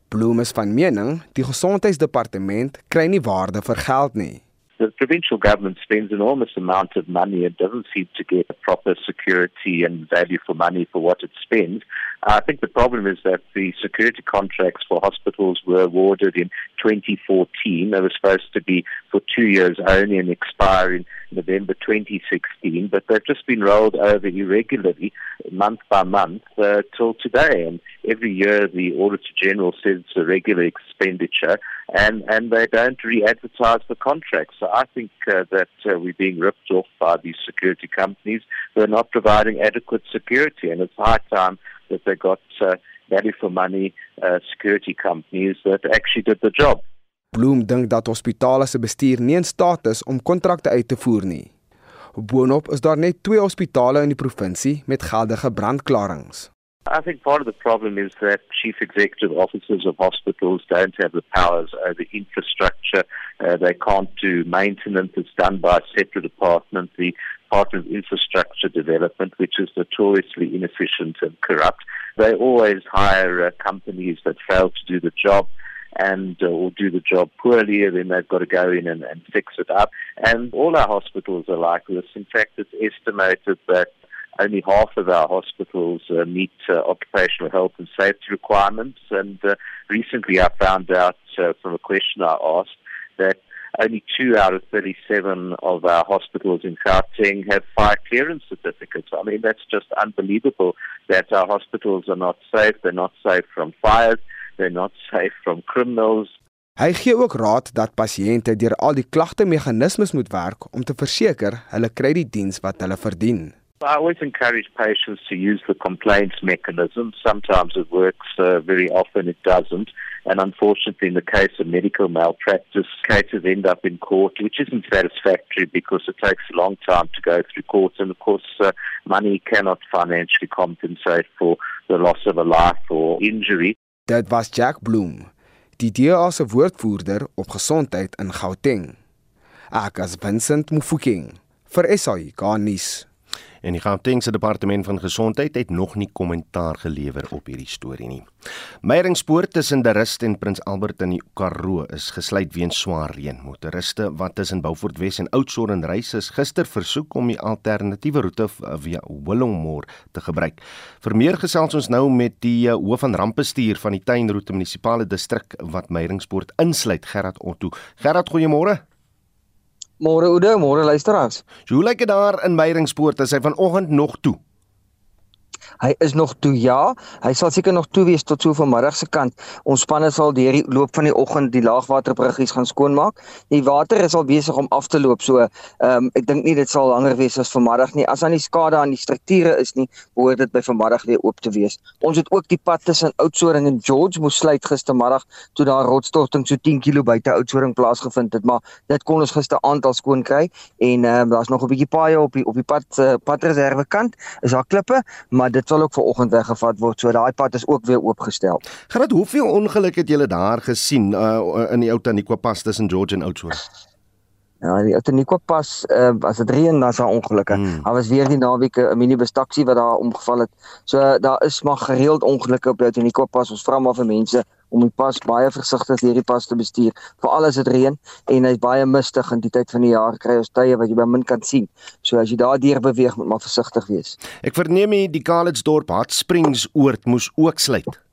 Bloem is van mening die gesondheidsdepartement kry nie waarde vir geld nie. The provincial government spends enormous amount of money and doesn't seem to get proper security and value for money for what it spends. I think the problem is that the security contracts for hospitals were awarded in 2014. They were supposed to be for two years only and expire in November 2016, but they've just been rolled over irregularly, month by month, uh, till today. And every year the Auditor General says it's a regular expenditure, and, and they don't re-advertise the contracts. So I think uh, that uh, we're being ripped off by these security companies who are not providing adequate security, and it's high time that they got uh, value for money uh, security companies that actually did the job. Bloem dink dat hospitale se bestuur nie in staat is om kontrakte uit te voer nie. Boonop is daar net twee hospitale in die provinsie met geldige brandklarings. I think part of the problem is that chief executive officers of hospitals don't have the powers over infrastructure. Uh, they can't do maintenance. It's done by a separate department, the Department of Infrastructure Development, which is notoriously inefficient and corrupt. They always hire uh, companies that fail to do the job and uh, or do the job poorly, and then they've got to go in and, and fix it up. And all our hospitals are like this. In fact, it's estimated that only half of our hospitals uh, meet uh, occupational health and safety requirements. And uh, recently I found out uh, from a question I asked that only two out of 37 of our hospitals in Gauteng have fire clearance certificates. I mean, that's just unbelievable that our hospitals are not safe. They're not safe from fires. They're not safe from criminals. Hy gee ook raad dat pasiënte deur al die klagte meganismes moet werk om te verseker hulle kry die diens wat hulle verdien. I always encourage patients to use the complaints mechanism. Sometimes it works, uh, very often it doesn't. And unfortunately, in the case of medical malpractice, cases end up in court, which isn't satisfactory because it takes a long time to go through courts. And of course, uh, money cannot financially compensate for the loss of a life or injury. Dit was Jack Bloom, die DA se woordvoerder op gesondheid in Gauteng. Ek as Vincent Mufokeng vir SAI Garnis. En die Gautengse departement van gesondheid het nog nie kommentaar gelewer op hierdie storie nie. Meyringspoort tussen die Rust en Prins Albert in die Karoo is gesluit weens swaar reën. Motoriste wat tussen Beaufort Wes en Oudtshoorn reis is gister versoek om die alternatiewe roete via Willowmore te gebruik. Vir meer gesels ons nou met die eh, hoof van rampbestuur van die Tuinroete munisipale distrik wat Meyringspoort insluit, Gerard Otto. Gerard, goeiemôre. Môre Oude, môre luisteraars. Hoe lyk dit daar in Meyringspoort? Is hy vanoggend nog toe? Hy is nog toe ja, hy sal seker nog toe wees tot so vanmiddag se kant. Ons spanne sal deur die loop van die oggend die laagwaterbruggies gaan skoonmaak. Die water is al besig om af te loop, so ehm um, ek dink nie dit sal langer wees as vanmiddag nie. As aan die skade aan die strukture is nie, behoort dit by vanmiddag weer oop te wees. Ons het ook die pad tussen Oudtshoorn en George moes sluit gistermiddag toe daar rotsstorting so 10 km buite Oudtshoorn plaasgevind het, maar dit kon ons gister aantal skoon kry en ehm um, daar's nog 'n bietjie paaie op die op die pad uh, padreserve kant. Is daar klippe, maar dit sal ook vanoggend weggevat word. So daai pad is ook weer oopgestel. Gerard, hoeveel ongelukke het julle daar gesien uh, in die ou Taniqua pas tussen George en Oudtshoorn? Ja, die Taniqua pas uh, as dit reën dan is daar ongelukke. Hmm. Daar was weer die naweek 'n minibus taxi wat daar omgeval het. So daar is maar gereeld ongelukke op die Taniqua pas. Ons vra maar vir mense om die pas baie versigtig hierdie pas te bestuur veral as dit reën en hy's baie mistig in die tyd van die jaar kry ons tye wat jy by min kan sien. So as jy daardeur beweeg moet maar versigtig wees. Ek verneem die Kaalitsdorp Hot Springs oord moes ook sluit.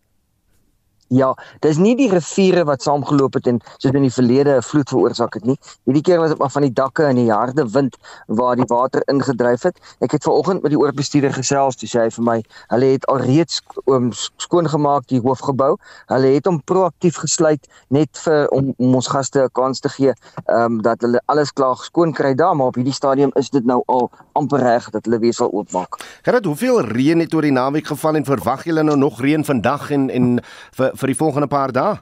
Ja, dis nie die riviere wat saamgeloop het en soos in die verlede 'n vloed veroorsaak het nie. Hierdie keer was dit maar van die dakke en die harde wind waar die water ingedryf het. Ek het vanoggend met die oorbestuurder gesels, sê hy vir my, hulle het alreeds skoongemaak die hoofgebou. Hulle het hom proaktief gesluit net vir om, om ons gaste 'n kans te gee, ehm um, dat hulle alles klaar skoon kry daar, maar op hierdie stadium is dit nou al amper reg dat hulle weer sal oopmaak. Gerard, hoeveel reën het oor die naweek geval en verwag julle nou nog reën vandag en en vir vir die volgende paar dae?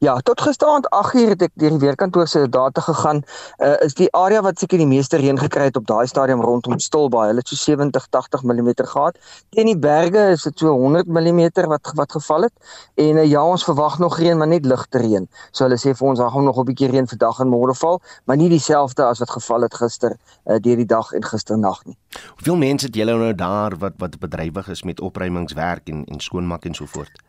Ja, tot gisteraand 8uur het ek deur die weerkantoor se data gegaan. Uh is die area wat seker die meeste reën gekry het op daai stadium rondom Stilbaai. Hulle het so 70 80 mm gehad. Teen die berge is dit so 100 mm wat wat geval het. En uh, ja, ons verwag nog reën, maar net ligte reën. So hulle sê vir ons daar gaan nog 'n bietjie reën vandag en môre val, maar nie dieselfde as wat geval het gister uh deur die dag en gisternag nie. Hoeveel mense het julle nou daar wat wat bedrywig is met opruimingswerk en en skoonmaak en so voort?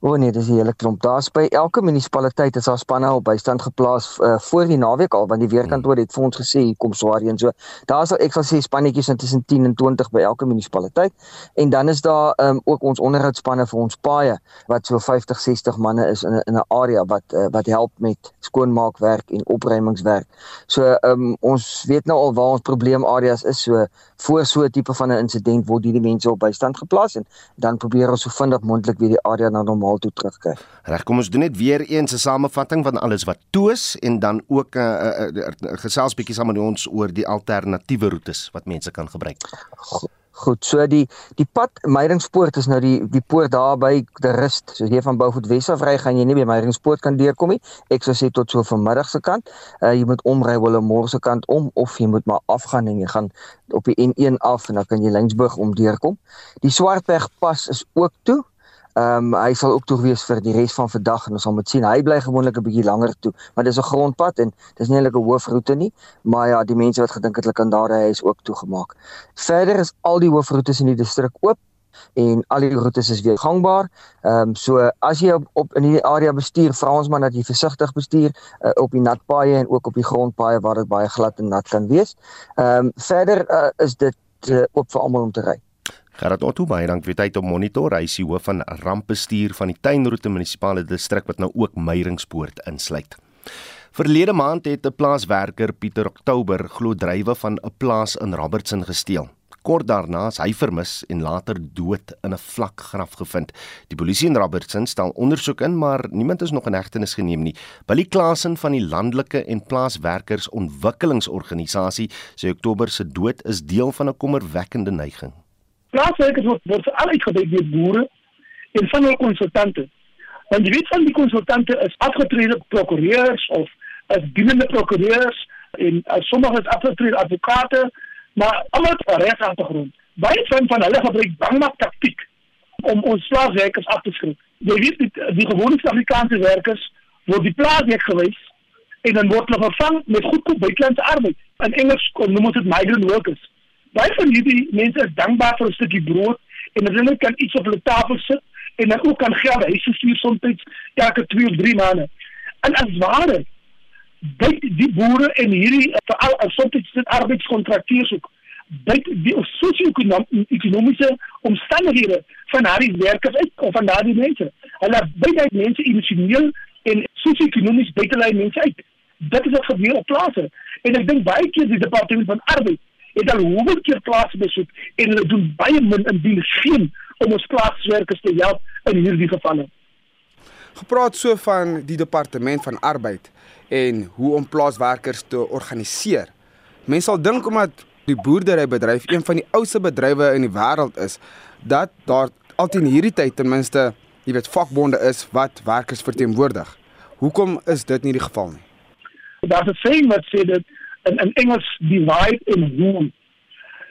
O oh nee, dis 'n hele klomp. Daar's by elke munisipaliteit is daar spanne op bystand geplaas uh, voor die naweek al want die weerkantoor het vir ons gesê hier kom swaar een so. Daar's al ek sal sê spannetjies tussen 10 en 20 by elke munisipaliteit. En dan is daar um, ook ons onderhoudspanne vir ons paaie wat so 50, 60 manne is in 'n in 'n area wat uh, wat help met skoonmaakwerk en opruimingswerk. So um, ons weet nou al waar ons probleemareas is. So voor so 'n tipe van 'n insident word hierdie mense op bystand geplaas en dan probeer ons so vinnig moontlik weer die area na normaal toe terugkry. Reg, kom ons doen net weer eens 'n samevatting van alles wat toes en dan ook 'n uh, uh, uh, uh, gesels bietjie saam met ons oor die alternatiewe roetes wat mense kan gebruik. Goed. Goed, so die die pad Meyringspoort is nou die die poort daar by die rust. So jy van Beaufort Wes af ry, gaan jy nie by Meyringspoort kan deurkom nie. Ek sou sê tot so vanmiddag se kant. Uh jy moet omry wille môre se kant om of jy moet maar afgaan en jy gaan op die N1 af en dan kan jy Lyngsburg om deurkom. Die Swartberg pas is ook toe. Ehm um, hy sal ook toe wees vir die res van vandag en ons sal moet sien. Hy bly gewoonlik 'n bietjie langer toe, maar dis 'n grondpad en dis nie eintlik 'n hoofroete nie, maar ja, die mense wat gedink het hulle kan daar ry is ook toegemaak. Verder is al die hoofroetes in die distrik oop en al die roetes is weer gangbaar. Ehm um, so as jy op, op in die area bestuur, vra ons maar dat jy versigtig bestuur uh, op die nat paaie en ook op die grondpaaie waar dit baie glad en nat kan wees. Ehm um, verder uh, is dit uh, oop vir almal om te ry. Gerard Otto baie dank vir tyd om monitor. Hy is die hoof van rampbestuur van die Tuinroete munisipale distrik wat nou ook Meyringspoort insluit. Verlede maand het 'n plaaswerker Pieter Oktober glo drywe van 'n plaas in Robertson gesteel. Kort daarna is hy vermis en later dood in 'n vlak graf gevind. Die polisie in Robertson stel ondersoek in, maar niemand is nog in hegtenis geneem nie. Billy Klasen van die Landelike en Plaaswerkers Ontwikkelingsorganisasie sê Oktober se dood is deel van 'n kommerwekkende neiging. Plaaswerkers word word veral uitgebuit deur boere en van hul konsultante. Want jy weet van die konsultante is afgetrede prokureurs of as dienende prokureurs en as sommige is afgetrede advokate, maar almal het 'n regsagtergrond. Baie van van hulle gebruik bangmak taktiek om ons plaaswerkers af te skrik. Jy weet die, die gewone Suid-Afrikaanse werkers word die plaaswerk gewys en dan word hulle vervang met goedkoop buitelandse arbeid. In Engels noem ons dit migrant workers baie van hierdie mense is dankbaar vir 'n stukkie brood en hulle kan iets op hulle tafel sit en dan ook kan geld huis stuur soms elke 2 of 3 maande. En as ware byt die boere en hierdie veral as soms dit arbeidskontrakteurs ook byt die sosio-ekonomiese omstandighede van hierdie werkers uit of van daardie mense. Hulle byt uit mense emosioneel en sosio-ekonomies byt hulle mense uit. Dit is wat gebeur op plase. En ek dink baie keer die departement van arbeid het al hoeveel keer plase besoek en hulle doen baie min indien geen om ons plaaswerkers te help in hierdie gevalle. Gepraat so van die departement van arbeid en hoe om plaaswerkers te organiseer. Mense sal dink omdat die boerderybedryf een van die ouste bedrywe in die wêreld is, dat daar altyd in hierdie tyd ten minste, jy weet, vakbonde is wat werkers verteenwoordig. Hoekom is dit nie die geval nie? Daar's 'n sê wat sê dat in in Engels divide and rule.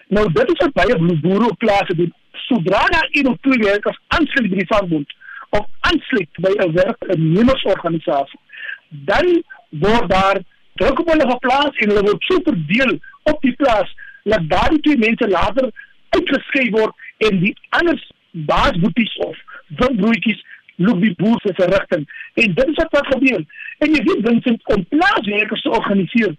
Nou dit is wat baie boere op plase doen. Sodra daar een of twee werkers aansluit by die vakbond of aansluit by 'n werknemersorganisasie, dan word daar druk op hulle geplaas en hulle word so verdeel op die plaas dat daardie twee mense later uitgeskei word en die ander baasboeties of windbroodjies loop die boer se verrigting. En dit is wat wat gebeur. En jy weet Vincent om plaaswerkers te organiseer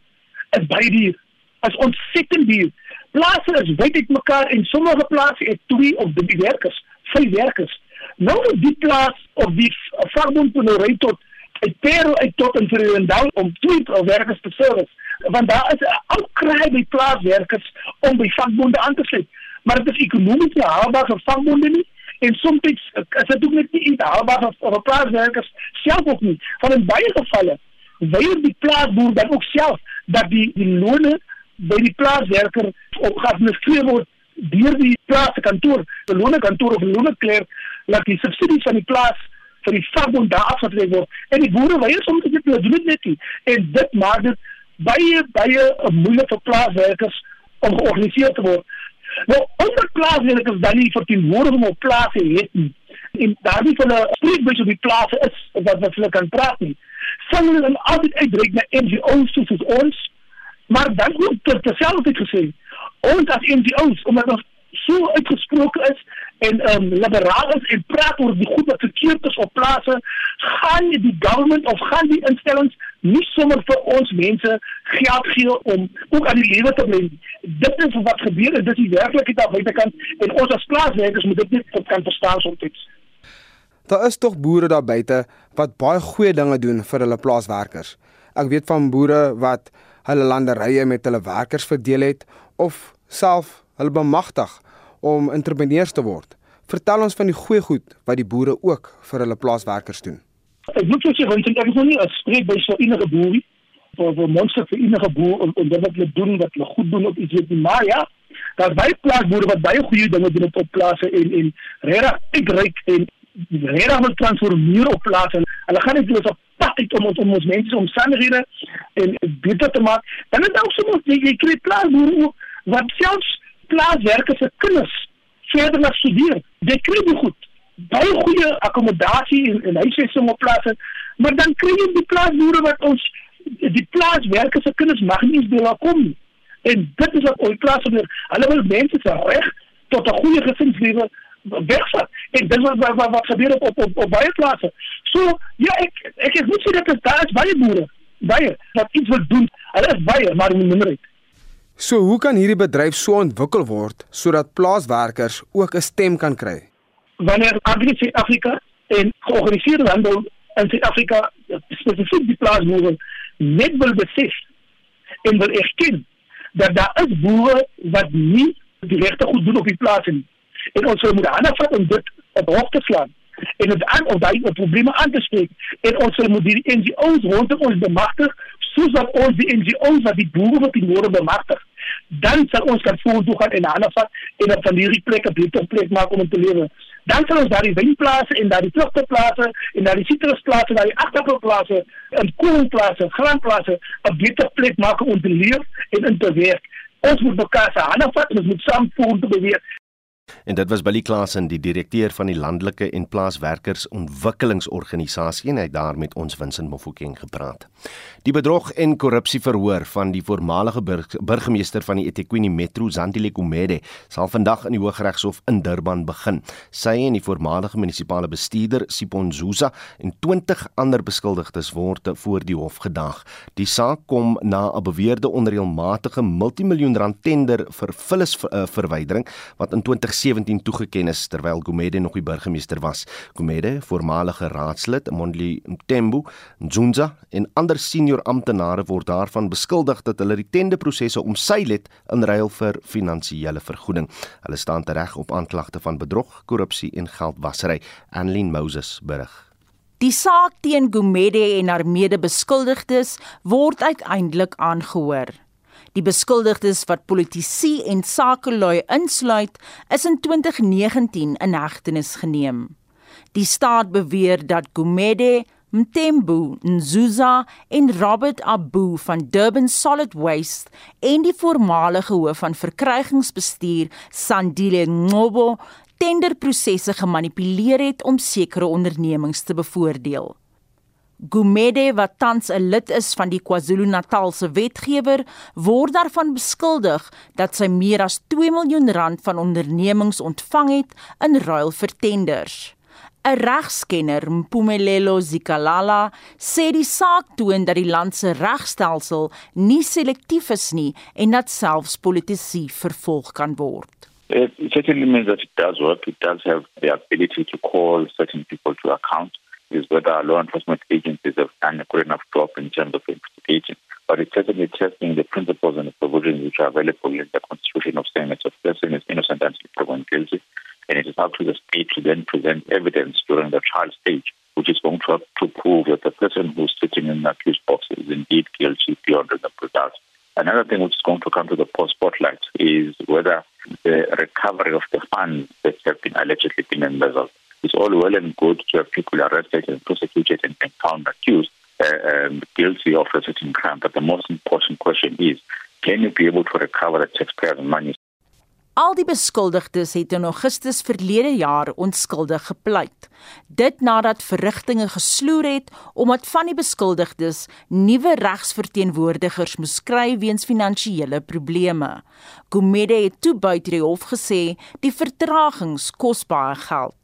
is baie duur. Is ontsettend duur. Plase is wyd uit mekaar en sommige plase het twee of drie werkers, vyf werkers. Nou moet die plaas of die vakbond moet nou ry tot uit Parel uit tot in Vredendal om twee werkers te service. Want daar is 'n ou kry by plaaswerkers om by vakbonde aan te sluit. Maar dit is ekonomies nie haalbaar vir vakbonde nie en soms is dit ook net nie haalbaar vir plaaswerkers self ook nie. Van in baie gevalle weier die plaasboer dan ook self dat die die lone by die plaaswerker geadministreer word deur die plaaskantoor, die lone kantoor of lone klerk, laat die subsidies van die plaas vir die vakbond daar afgetrek word en die boere weier soms dit hulle doen net nie en dit maak dit baie baie moeilik vir plaaswerkers om georganiseer te word. Nou onder plaaswerkers dan nie verteenwoordiging op plase het nie. En daarby van 'n spreekbuis op die plase is wat wat hulle kan praat nie. Sal hulle dan altyd uitreik na NGO's soos ons, maar dan ook terselfdertyd gesê ons as NGO's omdat ons so uitgesproke is en ehm um, liberaal is en praat oor die goed wat verkeerd is op plase, gaan die government of gaan die instellings nie sommer vir ons mense geld gee om ook aan die lewe te bly. Dit is wat gebeur en dit is die werklikheid daar buitekant en ons as plaaswerkers moet dit net kan verstaan soms. Daar is tog boere daar buite wat baie goeie dinge doen vir hulle plaaswerkers. Ek weet van boere wat hulle landerye met hulle werkers verdeel het of self hulle bemagtig om entrepreneurs te word. Vertel ons van die goeie goed wat die boere ook vir hulle plaaswerkers doen. Ek moet sê want ek is nie 'n spreek by so enige boer nie. Vir vir monster vir enige boer om om dit wat hulle doen wat hulle goed doen op iets weet nie. Maar ja, daar's baie plaasboere wat baie goeie dinge doen op plase en en regtig uitreik en regtig moet transformeer op plase. Hulle gaan net dus op pad uit om ons om ons mense omstandighede en beter te maak. En dit ook soms jy, jy kry plaasboere wat selfs plaaswerkers se kinders verder na studeer. Dit kry jy goed. Baie goeie akkommodasie en, en huisvesting op plase, maar dan kry jy die plaasboere wat ons die plaaswerkers se kinders mag nie eens daar kom nie. En dit is wat ooit plaas onder. Hulle wil mense se reg tot 'n goeie gesinslewe wegvat. En dit wat wat, wat gebeur op op, op op baie plase. So, ja, ek ek ek moet sê dat daar is baie boere, baie wat iets wil doen. Hulle is baie, maar in minderheid. So hoe kan hierdie bedryf so ontwikkel word sodat plaaswerkers ook 'n stem kan kry? Wanneer Agri Afrika en georganiseerde handel in Suid-Afrika spesifiek die plaasboere net wil besef en wil erken dat daar is boere wat nie die regte goed doen op die plaas nie. En ons moet aanvat om dit op hoog te slaan en dit aan of daai probleme aan te spreek en ons moet die NGO's rondom ons bemagtig soos wat ons die NGO's wat die boere wat die noorde bemagtig, dan sal ons kan vorentoe gaan en aan vat en op van hierdie plekke beter plek maak om te lewe. Dan sal ons daar die wynplase en daar die vrugteplase en daar die sitrusplase, daar die agterplase en koolplase, graanplase 'n beter plek maak om te leef en in te werk. Ons moet mekaar se hande vat en ons moet saam vorentoe beweeg. En dit was Billy Klasen, die direkteur van die Landelike en Plaaswerkers Ontwikkelingsorganisasie en hy het daar met ons Winsin Mofokeng gepraat. Die bedrog en korrupsie verhoor van die voormalige burgemeester van die eThekwini Metro, Zandile Kumede, sal vandag in die Hooggeregshof in Durban begin. Sy en die voormalige munisipale bestuurder, Sipon Zuza, en 20 ander beskuldigdes word voor die hof gedag. Die saak kom na 'n beweerde onreëlmatige multimiljoen rand tender vir vullisverwydering wat in 2017 toegeken is terwyl Gumede nog die burgemeester was. Gumede, voormalige raadslid Mondli Mtembu, Nzunza en ander senior amptenare word daarvan beskuldig dat hulle die tenderprosesse omseil het in ruil vir finansiële vergoeding. Hulle staan tereg op aanklagte van bedrog, korrupsie en geldwasery. Annelien Moses berig. Die saak teen Gumede en haar mede-beskuldigdes word uiteindelik aangehoor. Die beskuldigdes wat politici en sakelui insluit, is in 2019 in hegtenis geneem. Die staat beweer dat Gumede, Mtembu, Nzuza en Robert Abu van Durban Solid Waste en die voormalige hoof van verkrygingsbestuur, Sandile Ngobo, tenderprosesse gemanipuleer het om sekere ondernemings te bevoordeel. Gumede wat tans 'n lid is van die KwaZulu-Natalse wetgewer, word daarvan beskuldig dat sy meer as 2 miljoen rand van ondernemings ontvang het in ruil vir tenders. 'n Regskenner, Mpumelelo Zikalala, sê die saak toon dat die land se regstelsel nie selektief is nie en dat selfs politici vervolg kan word. It certainly means that it does work. It does have the ability to call certain people to account. Is whether law enforcement agencies have done a good enough job in terms of investigation. But it's certainly testing the principles and the provisions which are available in the Constitution of saying that a person is innocent until proven guilty. And it is up to the state to then present evidence during the trial stage, which is going to, to prove that the person who's sitting in the accused box is indeed guilty beyond the result. Another thing which is going to come to the spotlight is whether the recovery of the funds that have been allegedly been embezzled It's all well and good to have people arrested and prosecuted and, and found accused uh, um, guilty of a certain crime. But the most important question is, can you be able to recover the taxpayers' money? Al die beskuldigdes het in Augustus verlede jaar onskuldig gepleit. Dit nadat verrigtinge gesloer het omdat van die beskuldigdes nuwe regsverteenwoordigers moes kry weens finansiële probleme. Gumede het toe buite die hof gesê die vertragings kos baie geld.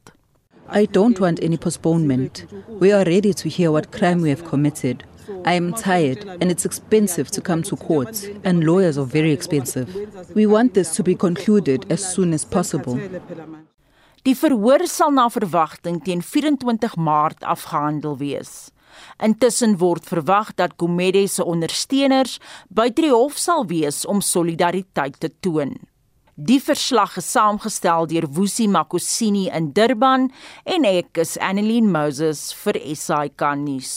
I don't want any postponement. We are ready to hear what crime we have committed. I am tired and it's expensive to come to court, and lawyers are very expensive. We want this to be concluded as soon as possible. Die verhoor sal na verwagting teen 24 Maart afgehandel wees. Intussen word verwag dat Gumede se ondersteuners buite die hof sal wees om solidariteit te toon. Die verslag is saamgestel deur Woesie Makosini in Durban en ek is Annelien Moses vir SAK nuus.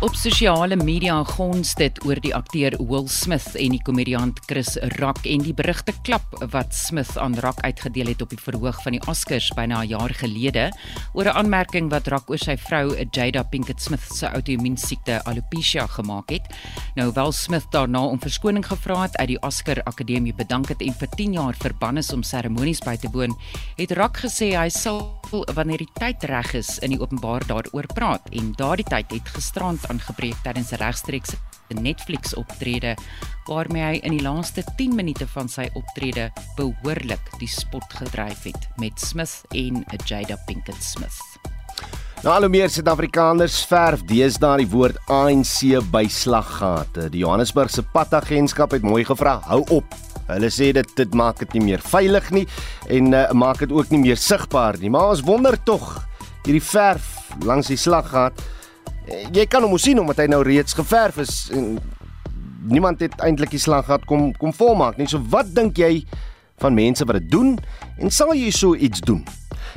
Op sosiale media gons dit oor die akteur Will Smith en die komediant Chris Rock en die berigte klap wat Smith aan Rock uitgedeel het op die verhoog van die Oscars byna 'n jaar gelede oor 'n aanmerking wat Rock oor sy vrou Jada Pinkett Smith se outoimmuun siekte alopecia gemaak het. Nou wel Smith daarna om verskoning gevra het uit die Oscar Akademie bedank het en vir 10 jaar verbann is om seremonies by te woon, het Rock gesê hy sal wanneer die tyd reg is in die openbaar daaroor praat en daardie tyd het gisterand aangebreek tydens 'n regstreekse Netflix optrede waarmee hy in die laaste 10 minute van sy optrede behoorlik die spot gedryf het met Smith en Jada Pinkett Smith. Nou al hoe meer Suid-Afrikaners verf deesdae die woord ANC by slaggate. Die Johannesburgse padagentskap het mooi gevra, hou op. Hulle sê dit dit maak dit nie meer veilig nie en uh, maak dit ook nie meer sigbaar nie. Maar ons wonder tog hierdie verf langs die slaggat Eh, jy kan hom sien omdat hy nou reeds geverf is en niemand het eintlik die slag gehad kom kom volmaak nie. So wat dink jy van mense wat dit doen en sal jy so iets doen?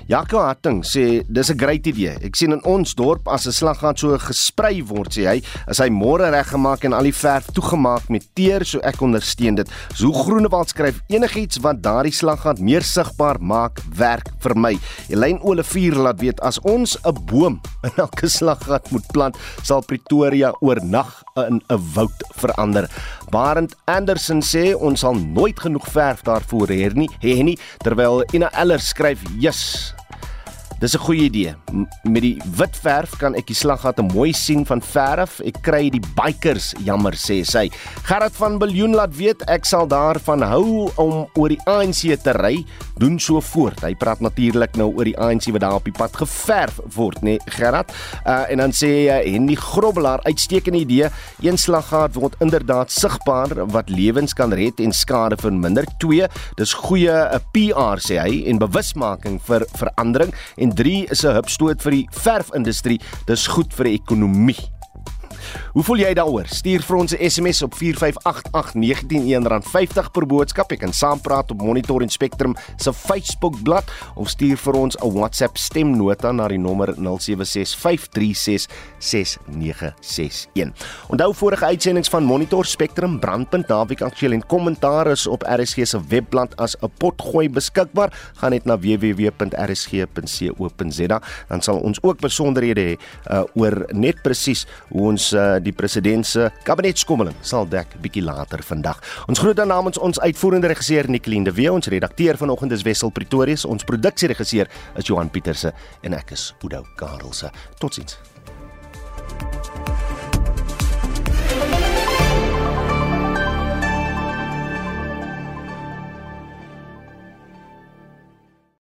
Jaco Hatting sê dis 'n great idee. Ek sien in ons dorp as 'n slaggat so gesprei word, sê hy, is hy môre reggemaak en al die verf toegemaak met teer, so ek ondersteun dit. So Groenewald skryf enigiets wat daardie slaggat meer sigbaar maak, werk vir my. Elyn Olivier laat weet as ons 'n boom in elke slaggat moet plant, sal Pretoria oornag in 'n woud verander. Barend Anderson sê ons sal nooit genoeg verf daarvoor hê nie, hê nie, terwyl Ina Eller skryf: "Yes, Dis 'n goeie idee. Met die wit verf kan ek die slaggate mooi sien van verf. Ek kry die bikers jammer sê sy. Gerard van Biljoen laat weet ek sal daarvan hou om oor die ANC te ry. Doen so voort. Hy praat natuurlik nou oor die ANC wat daar op die pad geverf word, nê, nee, Gerard. Uh en dan sê hy uh, en die grobbelaar uitstekende idee. Een slaggat word inderdaad sigbaar wat lewens kan red en skade verminder. 2. Dis goeie uh, PR sê hy en bewusmaking vir verandering en 3 is 'n hupstoot vir die verfindustrie. Dis goed vir die ekonomie. Hoe voel jy daaroor? Stuur vir ons 'n SMS op 4588919 R50 per boodskap. Jy kan saampraat op Monitor en Spectrum se Facebook bladsy of stuur vir ons 'n WhatsApp stemnota na die nommer 0765366961. Onthou vorige uitsendings van Monitor Spectrum brandpunt naweek aktueel en kommentaar is op RSG se webblad as 'n potgooi beskikbaar. Gaan net na www.rsg.co.za dan sal ons ook besonderhede hê uh, oor net presies hoe ons uh, die president se kabinetskommeling sal dek bietjie later vandag. Ons groet dan namens ons uitvoerende regisseur Nicoline de Wee, ons redakteur vanoggend is Wessel Pretorius, ons produksieregisseur is Johan Pieterse en ek is Udo Karelse. Totsiens. thank you